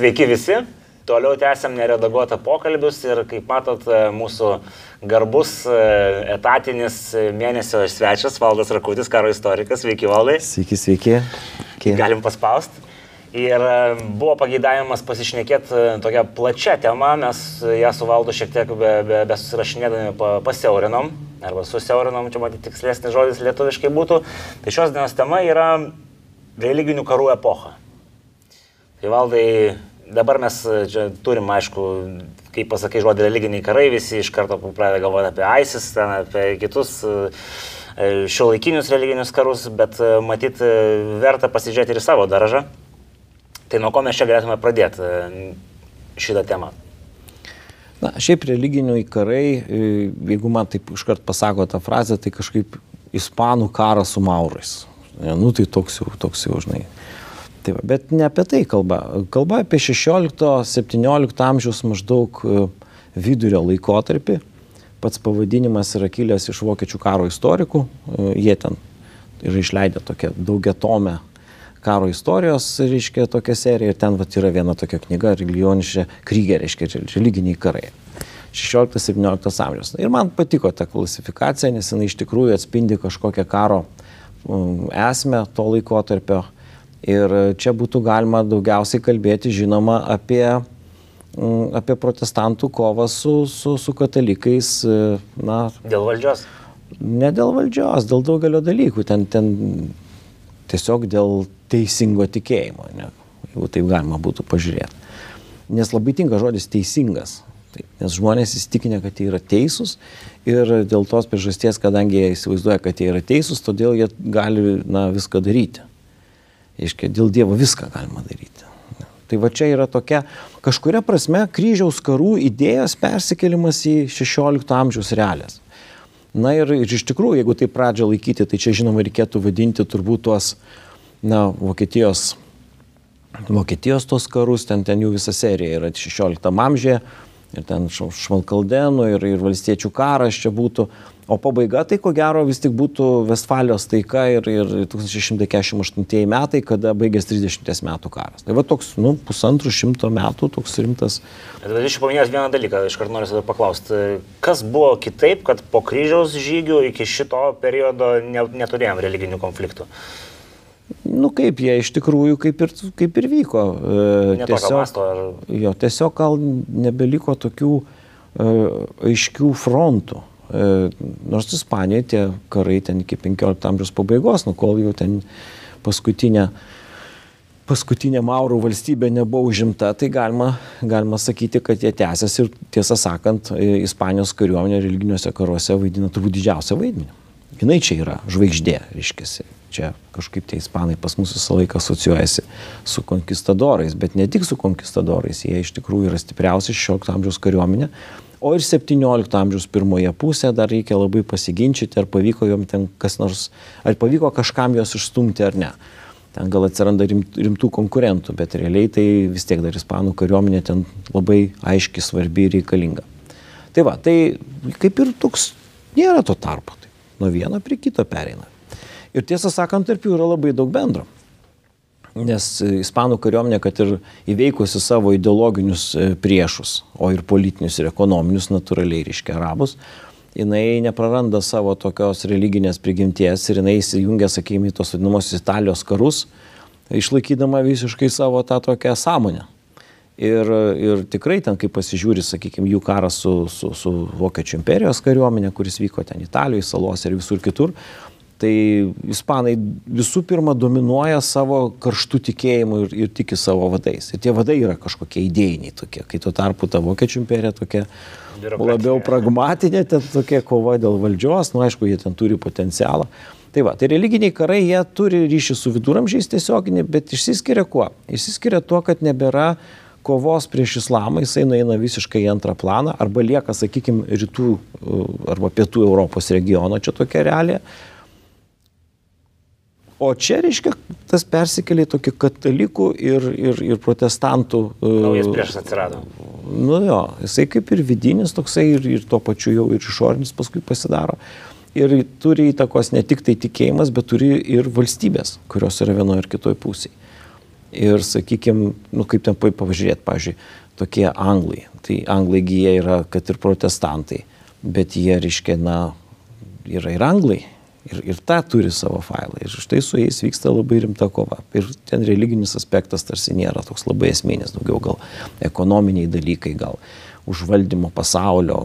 Sveiki visi. Toliau tęsiam neredaguotą pokalbius ir kaip matot, mūsų garbus etatinis mėnesio svečias Valdas Rakutis, karo istorikas. Sveiki, Valdai. Sveiki, sveiki. Kiek? Galim paspausti. Ir buvo pageidavimas pasišnekėti tokią plačią temą, mes ją su Valdu šiek tiek be, be, be susirašinėdami pasiaurinom, arba susiaurinom, čia matyti tikslesnis žodis lietuviškai būtų. Tai šios dienos tema yra religinių karų epocha. Tai Valdai, dabar mes čia turim, aišku, kai pasakai žodį religiniai karai, visi iš karto pradeda galvoti apie ISIS, ten, apie kitus šio laikinius religinius karus, bet matyt, verta pasižiūrėti ir savo daržą. Tai nuo ko mes čia galėtume pradėti šitą temą? Na, šiaip religinių karai, jeigu man taip iškart pasako tą frazę, tai kažkaip ispanų karas su maurais. Nu, tai toks jau, toks jau, žinai. Tai va, bet ne apie tai kalba. Kalba apie 16-17 amžiaus maždaug vidurio laikotarpį. Pats pavadinimas yra kilęs iš vokiečių karo istorikų. Jie ten yra išleidę tokią daugiatomę karo istorijos, reiškia, tokia serija ir ten vat, yra viena tokia knyga, Religionišė krygė, reiškia, religiniai karai. 16-17 amžiaus. Ir man patiko ta klasifikacija, nes jinai iš tikrųjų atspindi kažkokią karo esmę to laikotarpio. Ir čia būtų galima daugiausiai kalbėti, žinoma, apie, apie protestantų kovą su, su, su katalikais. Na, dėl valdžios? Ne dėl valdžios, dėl daugelio dalykų. Ten, ten tiesiog dėl teisingo tikėjimo, ne, jeigu taip galima būtų pažiūrėti. Nes labai tinka žodis teisingas. Taip, nes žmonės įsitikinę, kad jie yra teisūs ir dėl tos priežasties, kadangi jie įsivaizduoja, kad jie yra teisūs, todėl jie gali na, viską daryti. Iškia, dėl Dievo viską galima daryti. Tai va čia yra tokia kažkuria prasme kryžiaus karų idėjos persikelimas į 16 amžiaus realės. Na ir, ir iš tikrųjų, jeigu tai pradžią laikyti, tai čia žinoma reikėtų vadinti turbūt tuos, na, Vokietijos, Vokietijos tos karus, ten, ten jų visa serija yra 16 amžiuje, ir ten Švalkaldenų, ir, ir valstiečių karas čia būtų. O pabaiga tai ko gero vis tik būtų Vestfalijos taika ir, ir 1648 metai, kada baigės 30 metų karas. Tai va toks, nu, pusantrų šimto metų toks rimtas. Bet aš paminėjau vieną dalyką, iš karto noriu paklausti. Kas buvo kitaip, kad po kryžiaus žygių iki šito periodo ne, neturėjom religinių konfliktų? Nu kaip jie iš tikrųjų kaip ir, kaip ir vyko. Ne tiesiog, masto, ar... jo, tiesiog gal nebeliko tokių e, aiškių frontų. E, nors Ispanijoje tie karai ten iki 15 amžiaus pabaigos, nu kol jau ten paskutinė, paskutinė Maurų valstybė nebuvo užimta, tai galima, galima sakyti, kad jie tęsiasi ir tiesą sakant, Ispanijos kariuomenė religiniuose karuose vaidina turbūt didžiausią vaidmenį. Jis čia yra žvaigždė, reiškia. Čia kažkaip tie ispanai pas mus visą laiką asocijuojasi su konkistadorais, bet ne tik su konkistadorais, jie iš tikrųjų yra stipriausi 16 amžiaus kariuomenė. O ir 17 amžiaus pirmoje pusėje dar reikia labai pasiginčyti, ar pavyko jom ten kas nors, ar pavyko kažkam jos išstumti ar ne. Ten gal atsiranda rimtų konkurentų, bet realiai tai vis tiek dar ispanų kariuomenė ten labai aiški, svarbi ir reikalinga. Tai va, tai kaip ir toks nėra to tarpo. Tai nuo vieno prie kito pereina. Ir tiesą sakant, tarp jų yra labai daug bendro. Nes ispanų kariuomenė, kad ir įveikusi savo ideologinius priešus, o ir politinius ir ekonominius, natūraliai reiškia arabus, jinai nepraranda savo tokios religinės prigimties ir jinai įsijungia, sakykime, į tos vadinamosios Italijos karus, išlaikydama visiškai savo tą tokią sąmonę. Ir, ir tikrai ten, kai pasižiūri, sakykime, jų karas su, su, su Vokiečių imperijos kariuomenė, kuris vyko ten Italijoje, salose ir visur kitur, tai ispanai visų pirma dominuoja savo karštų tikėjimu ir, ir tiki savo vadais. Ir tie vadai yra kažkokie idėjiniai tokie, kai tuo tarpu ta Vokiečių imperija tokia labiau pragmatinė, ten tokia kova dėl valdžios, nu aišku, jie ten turi potencialą. Tai va, tai religiniai karai, jie turi ryšį su viduramžiais tiesioginį, bet išsiskiria kuo? Išsiskiria tuo, kad nebėra kovos prieš islamą, jisai nueina visiškai į antrą planą, arba lieka, sakykime, rytų arba pietų Europos regiono čia tokia realija. O čia, reiškia, tas persikėlė tokį katalikų ir, ir, ir protestantų. Naujas priešas atsirado. Nu jo, jisai kaip ir vidinis toksai ir, ir tuo pačiu jau ir išorinis paskui pasidaro. Ir turi įtakos ne tik tai tikėjimas, bet turi ir valstybės, kurios yra vienoje ir kitoje pusėje. Ir, sakykime, nu, kaip ten pažiūrėti, pavyzdžiui, tokie anglai. Tai anglai jie yra, kad ir protestantai, bet jie, reiškia, na, yra ir anglai. Ir, ir tą turi savo failą. Ir štai su jais vyksta labai rimta kova. Ir ten religinis aspektas tarsi nėra toks labai esminis, daugiau gal ekonominiai dalykai, gal užvaldymo pasaulio,